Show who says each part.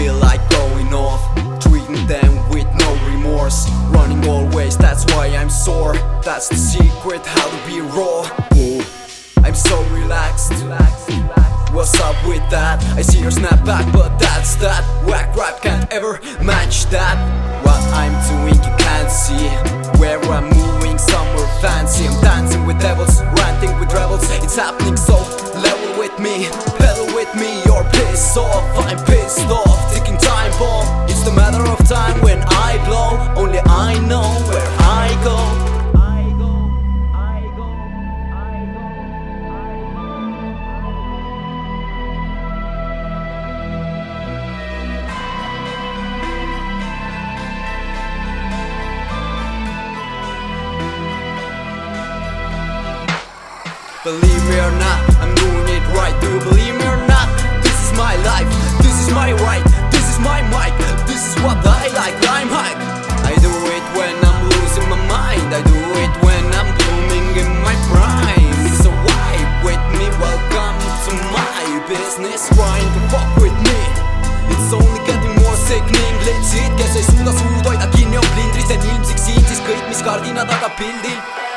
Speaker 1: feel like going off Treating them with no remorse Running always, that's why I'm sore That's the secret, how to be raw. Ooh, I'm so relaxed. What's up with that? I see your snapback, but that's that Whack rap can't ever match that. What I'm doing you can't see. Where I'm moving somewhere fancy. I'm dancing with devils, ranting with rebels. It's happening so level with me Pedal with me, you're pissed off. I'm time when I blow Only I know where I go. Believe me or not, bilmeden de bildin